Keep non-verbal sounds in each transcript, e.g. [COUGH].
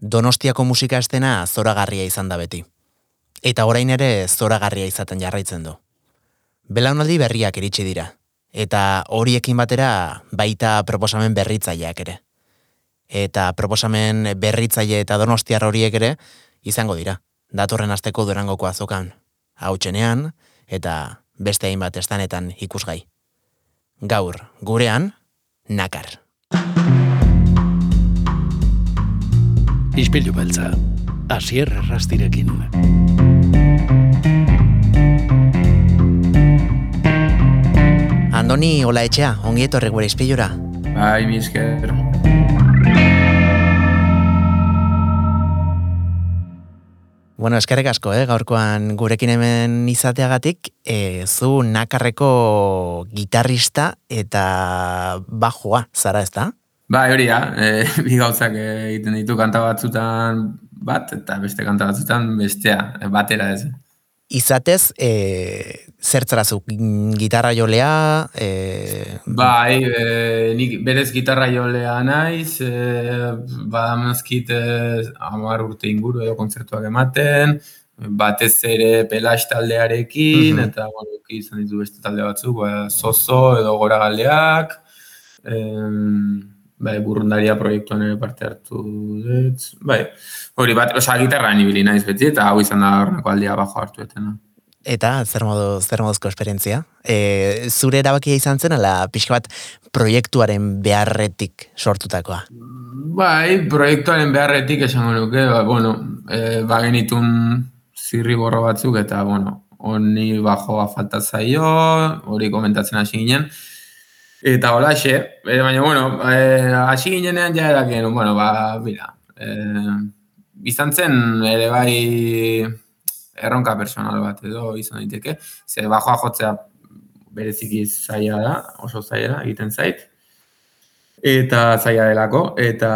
Donostiako musika estena zoragarria izan da beti. Eta orain ere zoragarria izaten jarraitzen du. Belaunaldi berriak iritsi dira. Eta horiekin batera baita proposamen berritzaileak ere. Eta proposamen berritzaile eta donostiar horiek ere izango dira. Datorren asteko durangoko azokan. Hautsenean eta beste hainbat estanetan ikusgai. Gaur, gurean, nakar. Ispilu beltza, asier errastirekin. Andoni, hola etxea, ongi etorre gure ispilura. Bai, mi esker. Bueno, eskerrik asko, eh, gaurkoan gurekin hemen izateagatik, e, zu nakarreko gitarrista eta bajoa, zara ez da? Bai, hori da, [LAUGHS] e, bi gauzak egiten ditu kanta batzutan bat, eta beste kanta batzutan bestea, e, batera ez. Izatez, e, zertzarazu, gitarra jolea? E... Bai, e, nik berez gitarra jolea naiz, e, badamazkit e, amar urte inguru edo kontzertuak ematen, batez ere pelax taldearekin, mm -hmm. eta bueno, izan ditu beste talde batzuk, ba, zozo edo gora galdeak, e, bai, burrundaria proiektuan ere parte hartu dut, bai, hori bat, osa gitarra nibili naiz beti, eta hau izan da horreko aldia bajo hartu etena. Eta zer modu zer moduzko esperientzia? E, zure erabakia izan zen ala pixka bat proiektuaren beharretik sortutakoa? Bai, proiektuaren beharretik esango nuke, ba, bueno, e, ba genitun zirri borro batzuk eta bueno, honi bajoa falta zaio, hori komentatzen hasi ginen. Eta hola xe, e, baina bueno, e, hasi ginenean ja erakien, bueno, ba, bila, e, izan zen ere bai erronka personal bat edo izan daiteke, ze bajoa jotzea bereziki zaila da, oso zaila egiten zait, eta zaila delako, eta,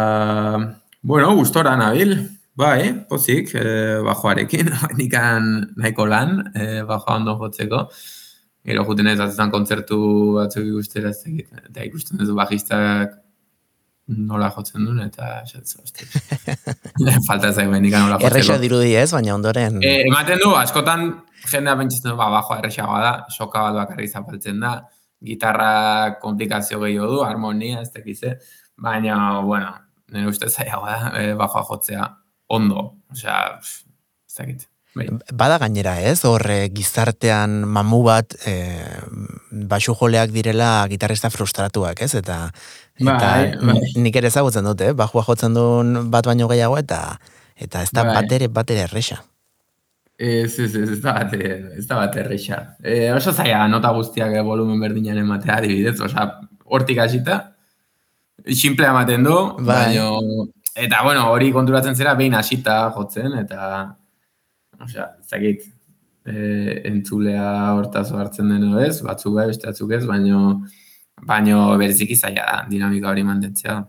bueno, gustora nabil, bai, pozik, e, bajoarekin, [LAUGHS] nikan nahiko lan, e, bajoa ondo jotzeko, Gero juten ez, azetan kontzertu batzuk ikustera ez eta ikusten ez du bajistak nola jotzen duen, eta oste. [LAUGHS] Falta ez benik nola jotzen. Errexo dirudi ez, baina ondoren... E, ematen du, askotan jendea pentsatzen du, ba, bajo errexagoa da, soka bat bakarri zapaltzen da, gitarra komplikazio gehiago du, harmonia, ez tekize, baina, bueno, nire uste zaiagoa da, e, bajoa jotzea ondo, osea, ez dakit. Bai. Bada gainera ez, horre gizartean mamu bat e, basu joleak direla gitarrista frustratuak ez, eta, eta bai, bai. nik ere ezagutzen dute, eh? bajua jotzen duen bat baino gehiago eta eta ez da bai. bat ere, bat ere erresa. Ez, ez, ez, ez da bat, ez da bat erresa. E, oso zaila nota guztiak volumen berdinan ematea adibidez, oza, hortik hasita, simple ematen du, bai. baino, eta bueno, hori konturatzen zera behin hasita jotzen, eta osea, zakit, e, entzulea hortaz hartzen deno ez, batzuk bai, beste batzuk ez, baino, baino bereziki zaila da, dinamika hori mantentzea.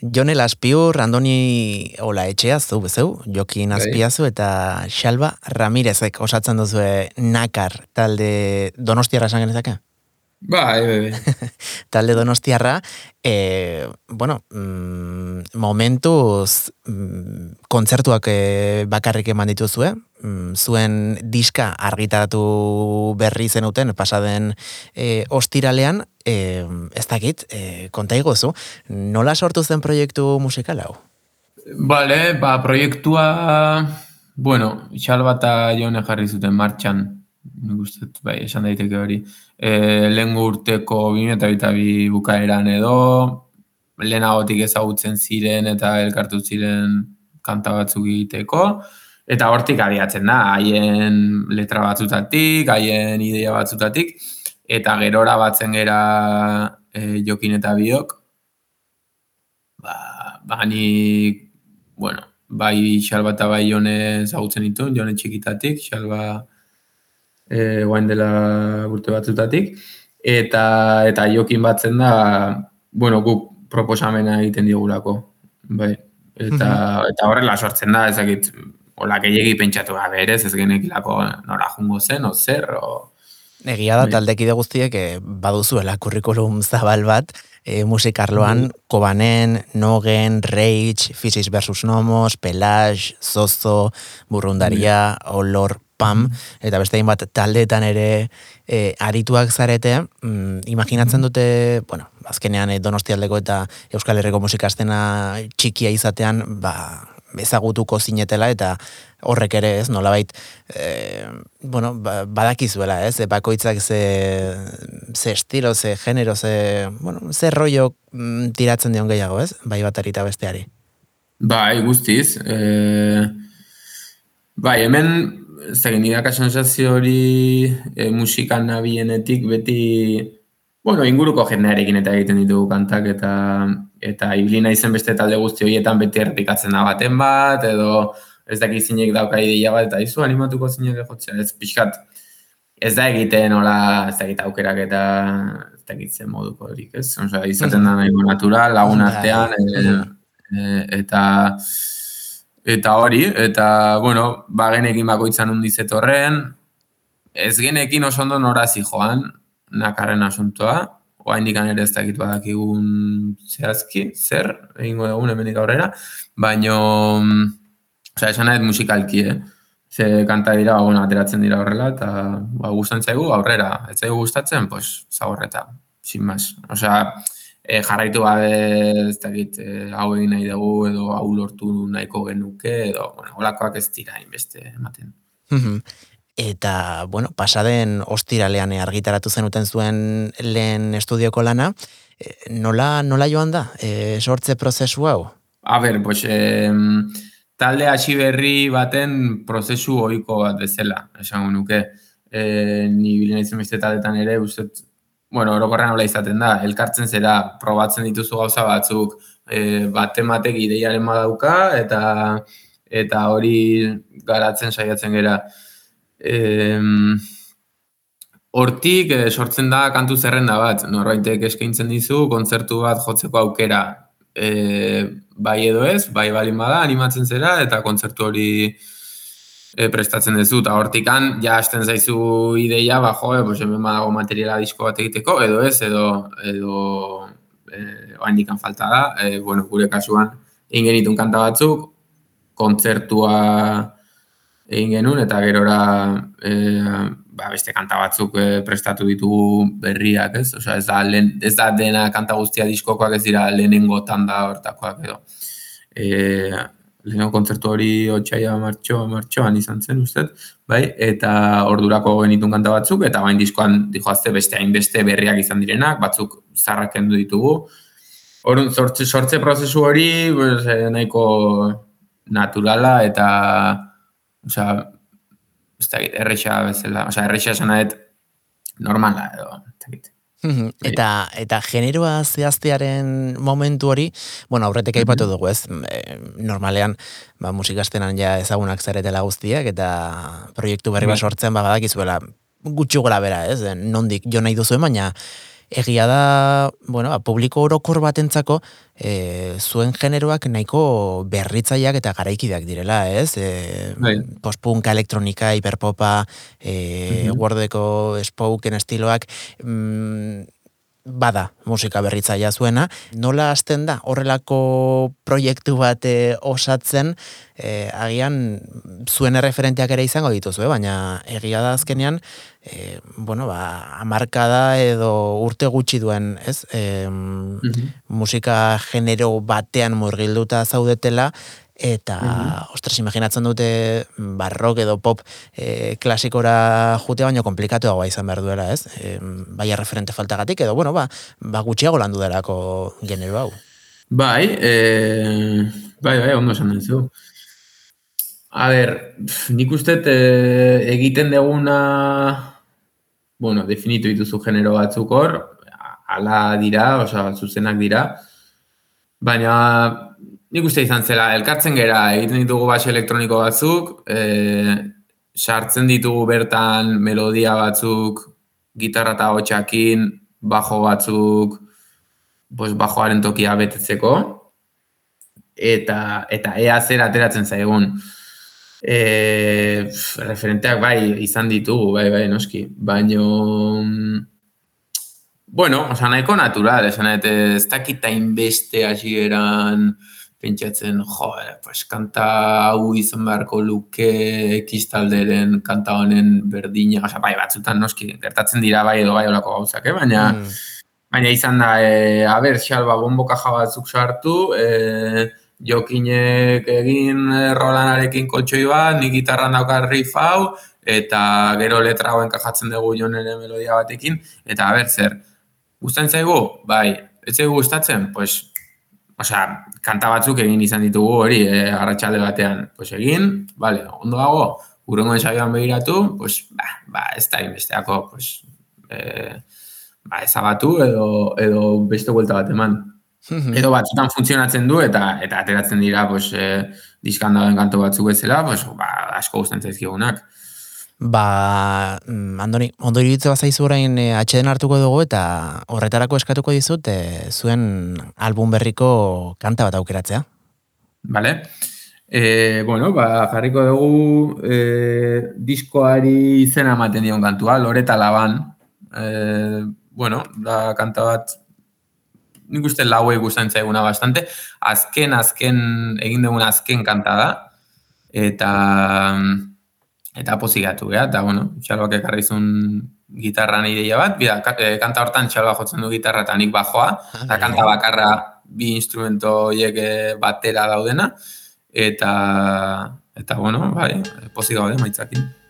Jonel Azpiur, Andoni Ola Etxea, zu bezeu, Jokin bai. Azpiazu eta Xalba Ramirezek osatzen duzu nakar talde donostiara esan genezake? Bai, bai, bai. [LAUGHS] Talde donostiarra, e, bueno, mm, momentuz mm, kontzertuak e, bakarrik eman dituzue, mm, zuen diska argitaratu berri zenuten, pasaden e, ostiralean, e, ez dakit, e, konta igozu, nola sortu zen proiektu musikal hau? Bale, ba, proiektua, bueno, xalbata jone jarri zuten martxan, nik uste, bai, esan daiteke hori, e, lehen urteko bine eta bita bi bukaeran edo, lehenagotik ezagutzen ziren eta elkartu ziren kanta batzuk egiteko, eta hortik abiatzen da, haien letra batzutatik, haien ideia batzutatik, eta gerora batzen gera e, jokin eta biok, ba, ba nik, bueno, bai xalba eta bai jone ezagutzen ditu, jone txikitatik, xalba e, guain dela urte batzutatik, eta eta jokin batzen da, bueno, guk proposamena egiten diogulako, bai, eta, mhm. eta horrela sortzen da, ezakit, hola gehiagi pentsatu gabe ere, ez genekilako nora jungo zen, o zer, o... Egia da Bai. taldekide guztiek eh, baduzuela kurrikulum zabal bat, e, musikarloan, Kobanen, Nogen, Rage, Physics versus Nomos, Pelage, Zozo, Burrundaria, Olor, Pam, eta beste hainbat taldeetan ere e, arituak zarete, mm, imaginatzen dute, bueno, azkenean e, Donostialdeko eta Euskal Herriko musikastena txikia izatean, ba, ezagutuko zinetela eta horrek ere ez, nolabait, e, bueno, ba, badakizuela ez, e, bakoitzak ze, ze estilo, ze genero, ze, bueno, ze rollo mm, tiratzen dion gehiago ez, bai batari eta besteari. Bai, guztiz. E, bai, hemen, ez da, niraka sensazio hori e, musikan nabienetik beti, bueno, inguruko jendearekin eta egiten ditugu kantak eta eta ibili naizen beste talde guzti horietan beti errepikatzen da baten bat, edo ez daki zinek dauka ideia bat, eta izu animatuko zinek jotzea, ez pixkat, ez da egiten, hola, ez da egiten aukerak eta ez da egitzen moduko horik, ez? Osa, izaten da nahi natural, lagun artean, e, e, eta eta hori, eta, bueno, bagenekin bakoitzan undiz etorren, ez genekin oso ondo norazi joan, nakarren asuntoa, oain dikan ere ez dakit badakigun zehazki, zer, egingo egun hemenik aurrera, baino, osea, esan nahi musikalki, eh? Ze kanta dira, ba, bueno, ateratzen dira horrela, eta ba, gustan zaigu aurrera, ez zaigu gustatzen, pues, zaborreta, sin más. Osea, e, jarraitu gabe, ez dakit, e, hau egin nahi dugu, edo hau lortu nahiko genuke, edo, bueno, holakoak ez dira inbeste ematen. Eta, bueno, pasaden ostiralean argitaratu zenuten zuen lehen estudioko lana, nola, nola joan da, e, sortze prozesu hau? A ber, pues, eh, talde hasi berri baten prozesu ohiko bat bezala, esango nuke. E, ni bilen beste taldetan ere, uste, bueno, orokorrean hola izaten da, elkartzen zera, probatzen dituzu gauza batzuk, e, baten batek ideiaren badauka, eta eta hori garatzen saiatzen gera. E, hortik e, sortzen da kantu zerrenda bat, norbaitek eskaintzen dizu, kontzertu bat jotzeko aukera, e, bai edo ez, bai balin bada, animatzen zera, eta kontzertu hori e, prestatzen duzu, eta hortikan, ja hasten zaizu ideia, ba, jo, e, pues, hemen badago materiala disko bat egiteko, edo ez, edo, edo e, oaindikan falta da, e, bueno, gure kasuan, egin genitun kanta batzuk, kontzertua egin genuen, eta gerora e, ba, beste kanta batzuk e, prestatu ditugu berriak, ez? Osea, ez da, lehen, ez da dena kanta guztia diskokoak ez dira lehenengo tanda hortakoak edo. E, lehenengo kontzertu hori otxaia martxo, martxoan izan zen, ustez, bai? Eta ordurako genitun kanta batzuk, eta bain diskoan dijoazte beste hainbeste berriak izan direnak, batzuk zarrak kendu ditugu. Orduan, sortze, sortze prozesu hori, pues, nahiko naturala eta osea, ez da, erreixa bezala, osea, erreixa esan normala edo, ez. Eta, eta generoa zehaztearen momentu hori, bueno, aurretek aipatu dugu ez, e, normalean, ba, musikastenan ja ezagunak zaretela guztiak, eta proiektu berri bat Bai. sortzen, ba, badakizuela, gutxi gora bera, ez, nondik jo nahi duzu, baina egia da, bueno, ba, publiko orokor batentzako e, zuen generoak nahiko berritzaileak eta garaikideak direla, ez? E, Bai. postpunka, elektronika, hiperpopa, e, Mhm. wordeko spoken estiloak, mm, bada musika berritzailea zuena. Nola hasten da horrelako proiektu bat e, osatzen, e, agian zuen erreferenteak ere izango dituzu, eh? baina egia da azkenean, e, bueno, ba, amarkada edo urte gutxi duen, ez? E, musika genero batean murgilduta zaudetela, eta, ostras, imaginatzen dute barrok edo pop e, klasikora jute baino komplikatuagoa izan behar duela, ez? E, bai referente faltagatik, edo, bueno, ba, ba gutxiago landu delako genero hau. Bai, e, bai, bai, ondo esan duzu. A ber, nik uste e, egiten deguna, bueno, definitu dituzu genero batzuk hor, ala dira, osea, zuzenak dira, baina nik uste izan zela, elkartzen gera, egiten ditugu base elektroniko batzuk, e, sartzen ditugu bertan melodia batzuk, gitarra eta hotxakin, bajo batzuk, pues, bajoaren tokia betetzeko, eta, eta ea zer ateratzen zaigun. E, referenteak bai izan ditugu, bai, bai, noski. Baino, bueno, oza, nahiko natural, esan et, ez dakita inbeste hasieran pentsatzen, jo, eh, pues, kanta hau izan beharko luke ekistalderen kanta honen berdina, oza, bai, batzutan noski, gertatzen dira bai edo bai olako gauzak, eh? baina, Mm. baina izan da, e, aber, xalba, bombo kaja batzuk sartu, e, jokinek egin rolanarekin kotxoi bat, nik gitarran daukar riff hau, eta gero letra hauen kajatzen dugu jonere melodia batekin, eta aber, zer, gustatzen zaigu? Bai, ez zaigu gustatzen? Pues, osea, kanta batzuk egin izan ditugu hori, e, arratsalde batean, pues egin, vale, ondo dago, urrengo ensaioan begiratu, pues, ba, ba, ez da inbesteako, pues, e, ba, ezabatu edo, edo beste buelta bat eman. Edo batzutan funtzionatzen du eta eta ateratzen dira pues, e, diskan dauden kantu batzuk bezala, pues, ba, asko gustatzen zaizkigunak. Ba, mm, Andoni, ondo iritze bazaizu orain e, atxeden hartuko dugu eta horretarako eskatuko dizut e, zuen album berriko kanta bat aukeratzea. Vale? E, bueno, ba, jarriko dugu e, diskoari izena ematen dion kantua, Loreta Laban. E, bueno, da kanta bat nik uste lauei gustatzen zaiguna bastante. Azken, azken, egin dugun azken kanta da. Eta eta pozigatu, ja? eta bueno, txalbak ekarri zuen gitarran ideia bat, bida, eh, kanta hortan txalba jotzen du gitarra eta nik bajoa, eta kanta bakarra bi instrumento horiek eh, batera daudena, eta, eta bueno, bai, pozik gaude maitzakin.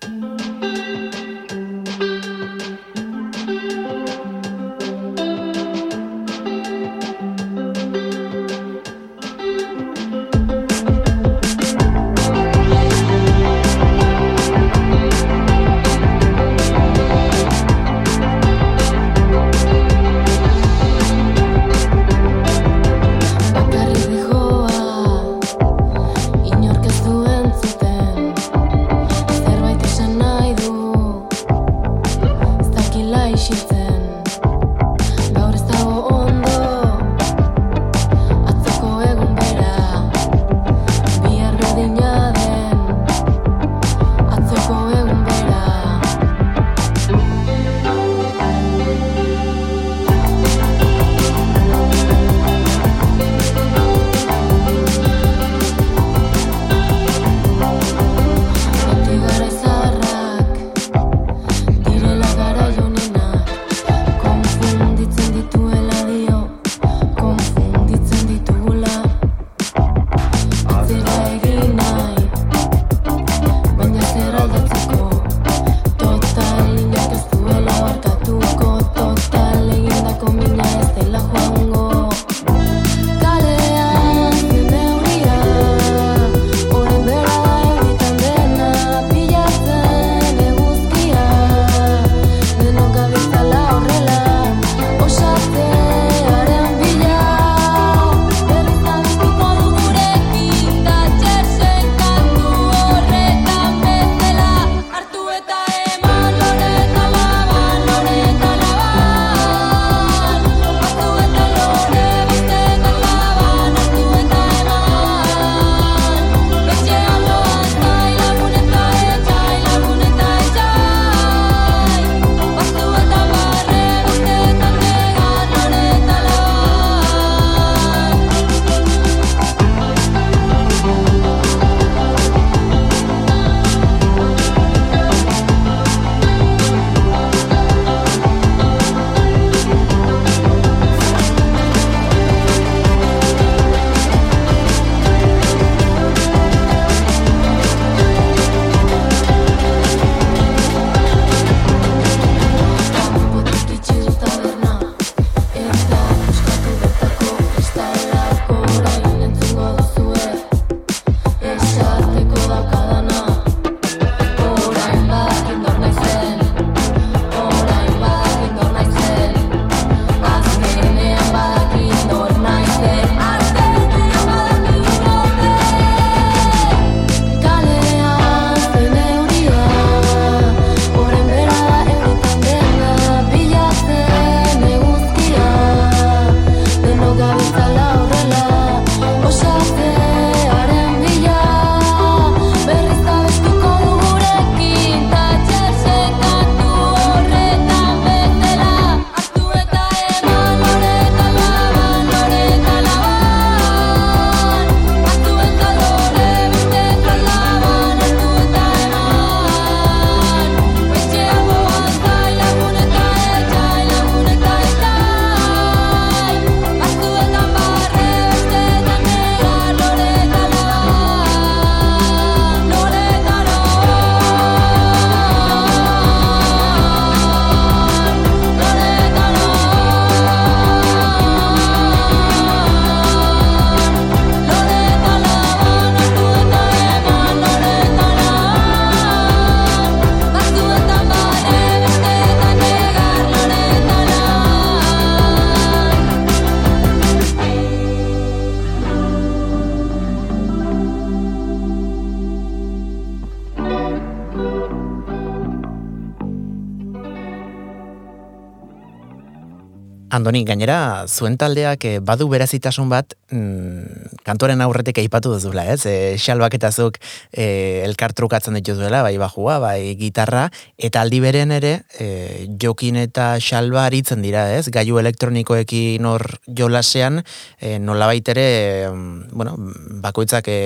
Andoni, gainera, zuen taldeak eh, badu berazitasun bat, mm, kantoren aurretik aipatu duzula, ez? E, xalbak eta zuk e, elkar trukatzen dituzuela, bai bajua, bai gitarra, eta aldi beren ere, e, jokin eta xalba aritzen dira, ez? Gaiu elektronikoekin hor jolasean, e, nola baitere, mm, bueno, bakoitzak e,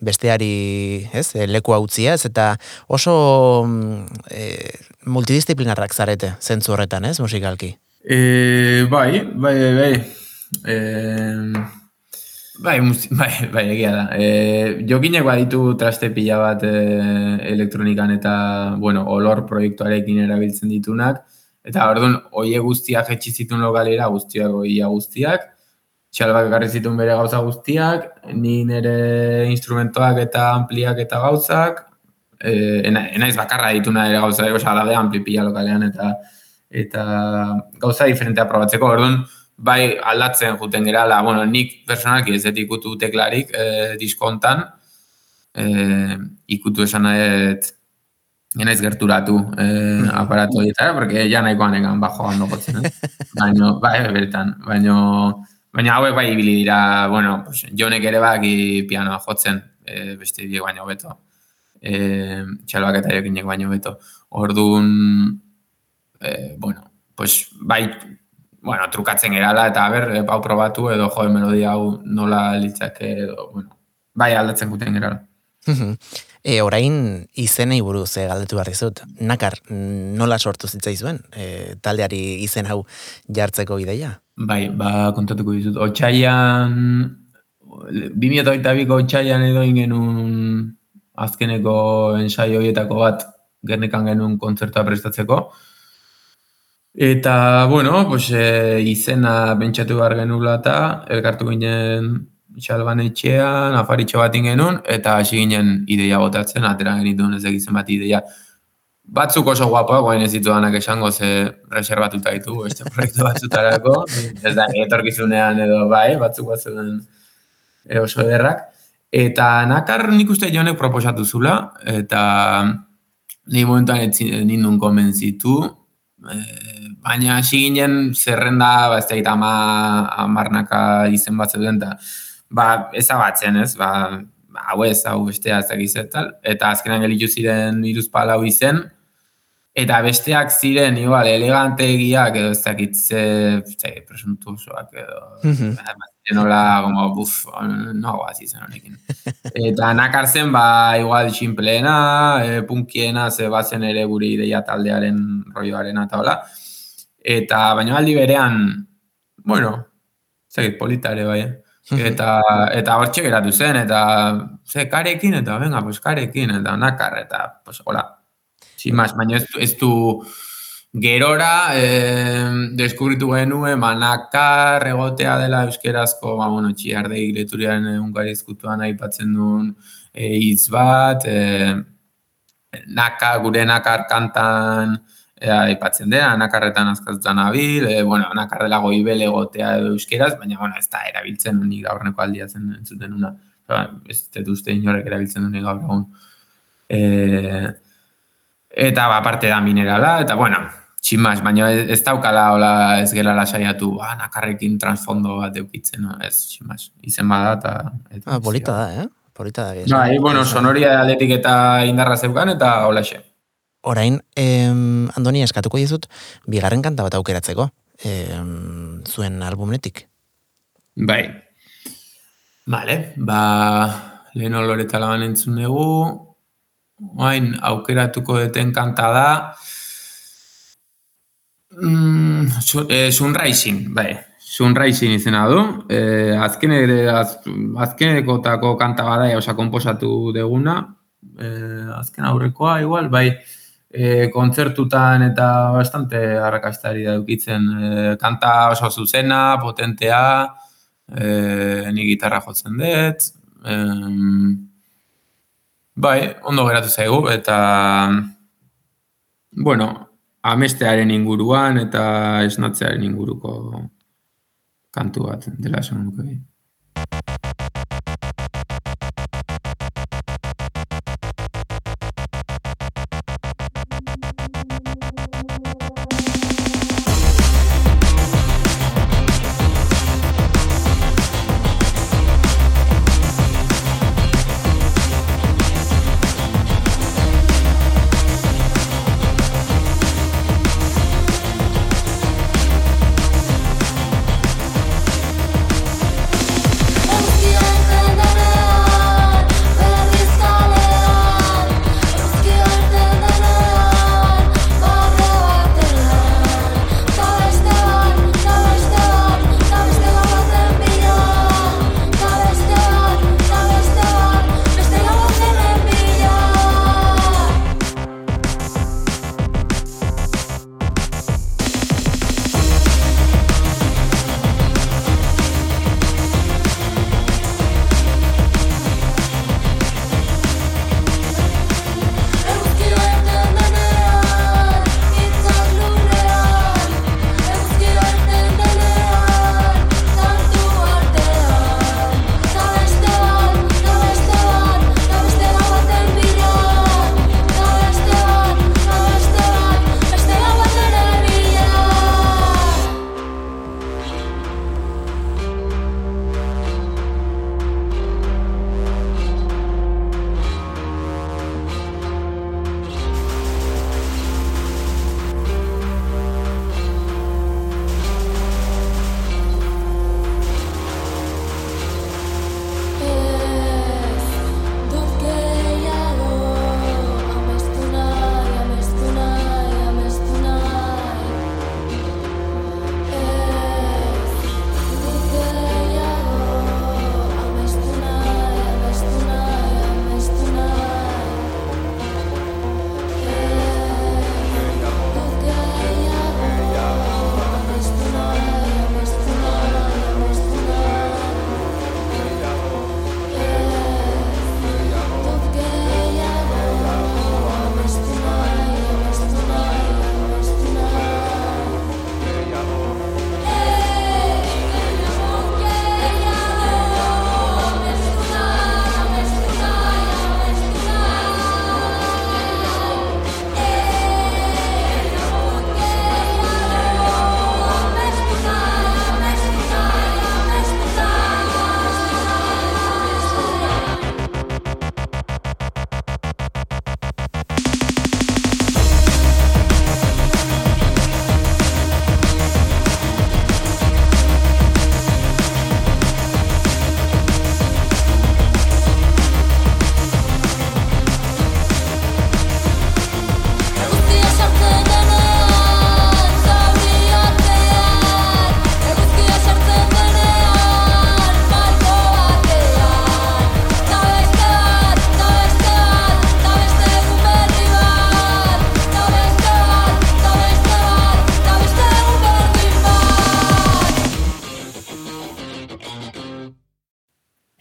besteari, ez? E, leku hau ez? Eta oso e, multidisciplinarrak zarete, zentzu horretan, ez? Musikalki. E, bai, bai, bai. E, bai, [LAUGHS] bai, bai, egia da. E, jokinek baditu traste pila bat e, elektronikan eta, bueno, olor proiektuarekin erabiltzen ditunak. Eta, orduan, oie guztiak etxi zitun lokalera, guztiak, oia guztiak. Txalbak garri zitun bere gauza guztiak, ni nire instrumentoak eta ampliak eta gauzak. E, enaiz bakarra dituna ere gauza, oza, alabe ampli pila lokalean eta eta gauza diferentea probatzeko, orduan, bai aldatzen juten gerala, bueno, nik personalki ez dut ikutu teklarik e, diskontan, e, ikutu esan nahet, genaiz gerturatu e, aparatu dietara, porque ja nahikoan egan bajo hando gotzen, eh? [LAUGHS] baina, bai, bertan, baina, baina hauek bai ibili dira, bueno, pues, jonek ere baki pianoa jotzen, e, beste diek baino beto, e, txalbak eta baino beto, orduan, e, bueno, pues, bai, bueno, trukatzen gerala, eta ber, e, probatu, edo joe melodia hau nola litzake, edo, bueno, bai aldatzen guten gerala. e, orain izenei buruz e, galdetu behar dizut. Nakar, nola sortu zitzaizuen e, taldeari izen hau jartzeko ideia? Bai, ba, kontatuko dizut. Otsaian, 2008ko otxaian edo ingenun azkeneko ensaioietako bat gernekan genuen kontzertua prestatzeko. Eta, bueno, pues, e, izena bentsatu behar genula eta elkartu ginen txalban etxean, afaritxo bat genuen, eta hasi ginen ideia botatzen, atera genituen ez egizien bat ideia. Batzuk oso guapoak, guain ez ditu danak esango, ze reservatuta ditu, beste [LAUGHS] proiektu batzutarako, ez da, etorkizunean edo bai, batzuk bat zuen e, oso ederrak. Eta nakar nik uste jonek proposatu zula, eta ni momentuan ez nindun konbentzitu, e, baina hasi ginen zerrenda, ba, ez da, ama, amarnaka izen bat zeuden, eta, ba, ezabatzen, ez, ba, hau ez, hau bestea, ez tal, eta azkenan gelitu ziren iruz palau izen, eta besteak ziren, igual, elegante egiak, edo ez dakit, ze, ze, presuntuzoak, edo, mm -hmm. nola, como, buf, no, guazi zen honekin. [LAUGHS] Eta nakartzen, ba, igual, xinpleena, e, punkiena, ze bazen ere guri ideia taldearen roioaren eta hola. Eta baina aldi berean, bueno, zegit polita ere bai. Eta eta hortxe geratu zen eta ze karekin eta venga, pues karekin eta nakar eta pues hola. Sin más, baina ez, ez du gerora eh, deskubritu genuen manakar egotea dela euskerazko, ba, bueno, txiardei leturiaren ungari ezkutuan aipatzen duen e, hitz bat, e, naka, gure nakar kantan, ea aipatzen dena, anakarretan azkazutan abil, e, bueno, anakarrela goibel egotea edo euskeraz, baina, bueno, ez da erabiltzen nik gaurneko aldia zen entzuten una. Ez dut uste inorek erabiltzen duen gaur egun. E, eta, ba, parte da minerala, eta, bueno, tximaz, baina ez daukala hola ez gela saiatu, ba, nakarrekin transfondo bat eukitzen, no? ez tximaz, izen bada, eta... eta ah, bolita da, eh? Bolita da. Bai, bueno, sonoria atletik eta indarra zeukan, eta hola xe orain, em, Andoni, eskatuko dizut, bigarren kanta bat aukeratzeko, em, zuen albumetik. Bai. Vale, ba, lehen oloreta laban entzun dugu, Oain, aukeratuko deten kanta da, mm, eh, Sunrising, bai, Sunrising izena du, eh, azken az, azkeneko tako kanta bada, osa, komposatu deguna, eh, azken aurrekoa, igual, bai, e, kontzertutan eta bastante arrakastari da dukitzen. E, kanta oso zuzena, potentea, e, ni gitarra jotzen dut. E, bai, ondo geratu zaigu, eta bueno, amestearen inguruan eta esnatzearen inguruko kantu bat dela esan nuke.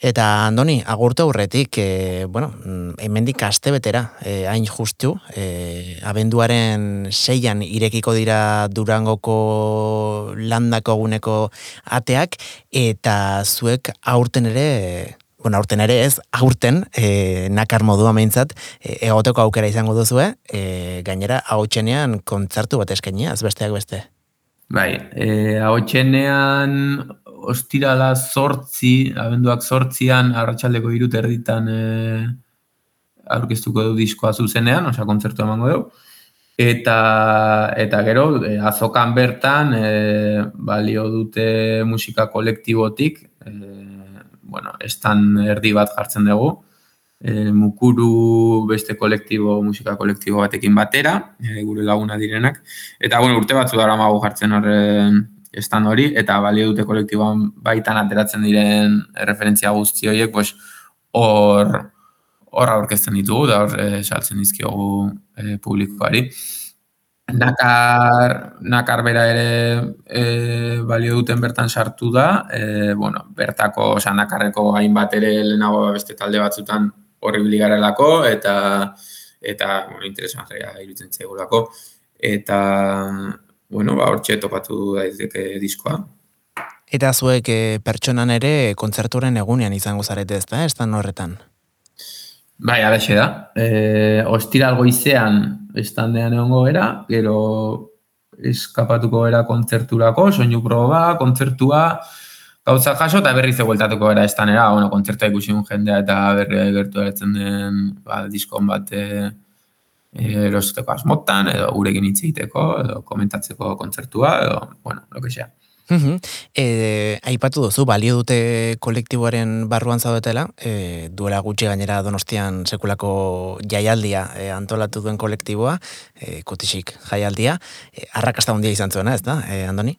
Eta Andoni, agurtu aurretik, e, bueno, mm, hemendik aste betera, e, hain justu, e, abenduaren seian irekiko dira Durangoko landako guneko ateak, eta zuek aurten ere, bueno, aurten ere ez, aurten, e, nakar modua meintzat, egoteko aukera izango duzue, e, gainera, hau kontzertu bat eskenia, ez besteak beste. Bai, e, hau ostirala sortzi, abenduak sortzian, arratsaldeko irut erditan e, aurkeztuko du diskoa zuzenean, osea, kontzertu emango dugu. Eta, eta gero, e, azokan bertan, e, balio dute musika kolektibotik, e, bueno, estan erdi bat jartzen dugu, e, mukuru beste kolektibo, musika kolektibo batekin batera, e, gure laguna direnak. Eta, bueno, urte batzu dara magu jartzen horren, estan hori, eta balio dute kolektiboan baitan ateratzen diren referentzia guzti horiek, pues, hor, hor aurkezten ditugu, da hor e, saltzen dizkiogu e, publikoari. Nakar, nakar bera ere e, balio duten bertan sartu da, e, bueno, bertako, oza, nakarreko hainbat ere lehenago beste talde batzutan horri biligarelako, eta, eta, bueno, interesan jaia irutzen zegulako, eta, bueno, ba, hortxe topatu daizeke diskoa. Eta zuek e, pertsonan ere kontzerturen egunean izango zarete ez da, ez da horretan? Bai, alaxe da. E, ostiral goizean estandean egongo era, gero eskapatuko era kontzerturako, soinu proba, kontzertua, gauza jaso eta berriz egueltatuko era estanera, bueno, kontzertua ikusi jendea eta berri gertu den ba, diskon bat e, erosteko asmotan, edo gurekin hitz egiteko, edo komentatzeko kontzertua, edo, bueno, lo que sea. e, aipatu duzu, balio dute kolektiboaren barruan zaudetela, e, duela gutxi gainera donostian sekulako jaialdia e, antolatu duen kolektiboa, e, kotisik jaialdia, e, arrakasta handia izan zuena, ez da, e, Andoni?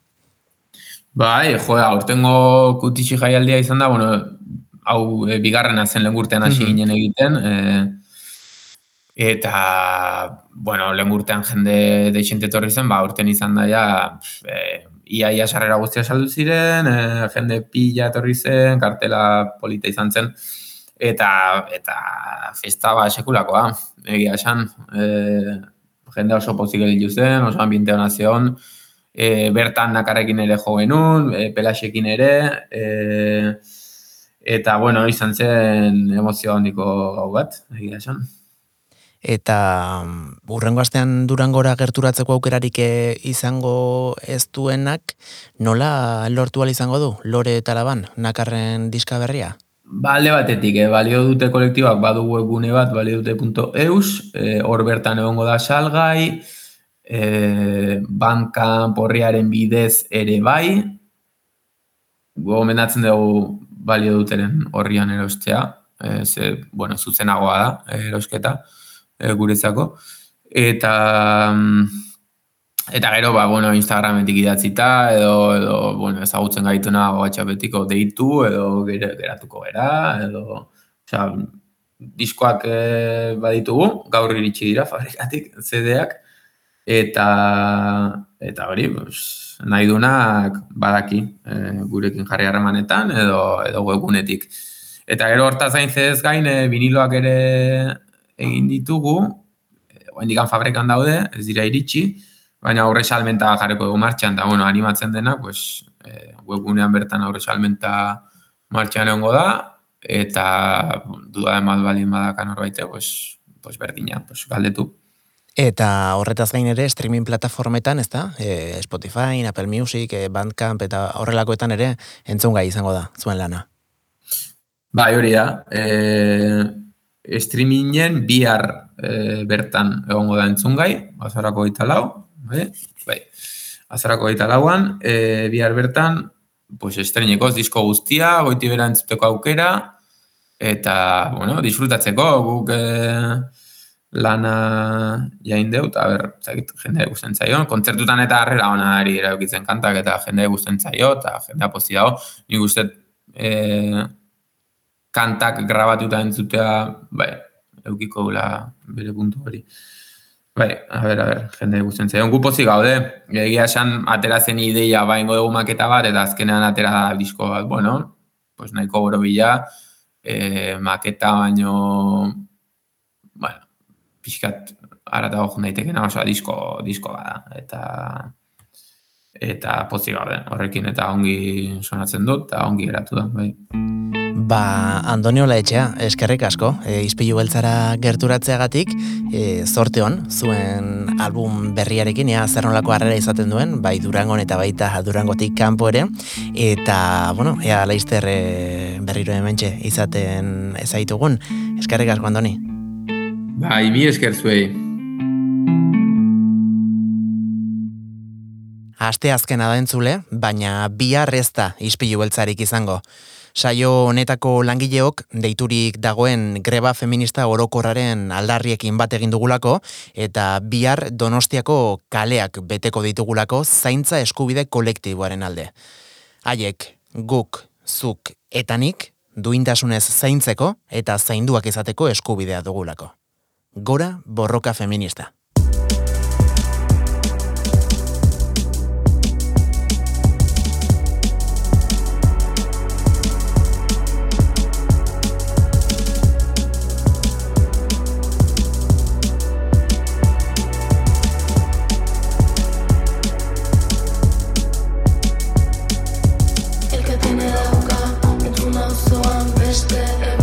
Bai, jo, aurtengo kutisik jaialdia izan da, bueno, hau e, bigarrena zen lengurtean hasi ginen egiten, e, Eta, bueno, lehen urtean jende deixente torri zen, ba, urten izan da, ja, e, ia, ia sarrera guztia saldu ziren, e, jende pila torri zen, kartela polita izan zen, eta, eta festa ba, sekulakoa, egia esan, e, jende oso pozik egin zen, oso ambiente hona zion, e, bertan nakarrekin ere jo genuen, e, pelaxekin ere, e, eta, bueno, izan zen emozio handiko gau bat, egia esan eta urrengo astean durangora gerturatzeko aukerarik eh, izango ez duenak, nola lortu izango du, lore eta laban, nakarren diska berria? Balde batetik, eh, balio dute kolektibak badu webgune bat, balio dute.eus, eh, hor bertan egongo da salgai, eh, bankan porriaren bidez ere bai, gomendatzen dugu balio duteren horrian erostea, eh, ze, bueno, zuzenagoa da, erosketa, e, guretzako. Eta mm, eta gero ba bueno, Instagrametik idatzita edo edo bueno, ezagutzen gaituna WhatsAppetiko deitu edo geratuko gera edo osea diskoak e, baditugu, gaur iritsi dira fabrikatik CD-ak eta eta hori, pues, nahi dunak badaki e, gurekin jarri harremanetan edo edo webunetik. Eta gero hortaz gain ez gain e, viniloak ere egin ditugu, eh, fabrikan daude, ez dira iritsi, baina aurre salmenta jarreko dugu martxan, eta bueno, animatzen dena, pues, e, webgunean bertan aurre salmenta martxan egongo da, eta duda emat baldin badakan horbaite, pues, pues berdina, pues, galdetu. Eta horretaz gain ere streaming plataformetan, ez da? E, Spotify, Apple Music, e, Bandcamp eta horrelakoetan ere entzun gai izango da, zuen lana. Bai, hori da. E, streamingen bihar e, bertan egongo da entzungai, azarako gaita lau, bai, bai. azarako gaita lauan, e, bihar bertan, pues estrenekoz disko guztia, goiti bera entzuteko aukera, eta, bueno, disfrutatzeko, guk e, lana jain deu, eta ber, zakit, jende guztien zaio, kontzertutan eta harrera hona ari eraukitzen kantak, eta jende guztien zaio, eta jendea pozi dago, nik uste, e, kantak grabatuta entzutea, bai, eukiko gula bere puntu hori. Bai, a ber, a ber, jende guztien zeion. Gu pozik gaude, egia esan atera zen ideia baingo dugu maketa bat, eta azkenean atera disko bat, bueno, pues nahiko goro bila, e, maketa baino, bueno, pixkat aratago jun daitekena, oso disko, disko bada, eta eta pozik gabe, horrekin eta ongi sonatzen dut, eta ongi geratu da, bai. Ba, Antonio Laetxea, eskerrik asko, e, izpilu beltzara gerturatzeagatik, e, zorte hon, zuen album berriarekin, ea zer nolako harrera izaten duen, bai Durangon eta baita Durangotik kanpo ere, eta, bueno, ea laizter e, berriro hementxe izaten ezaitugun. Eskerrik asko, Andoni. Bai, mi esker zuei. Aste azkena da entzule, baina bihar ez da izpilu beltzarik izango. Saio honetako langileok deiturik dagoen greba feminista orokorraren aldarriekin bat egin dugulako eta bihar Donostiako kaleak beteko ditugulako zaintza eskubide kolektiboaren alde. Haiek, guk, zuk eta nik duintasunez zaintzeko eta zainduak izateko eskubidea dugulako. Gora borroka feminista. first that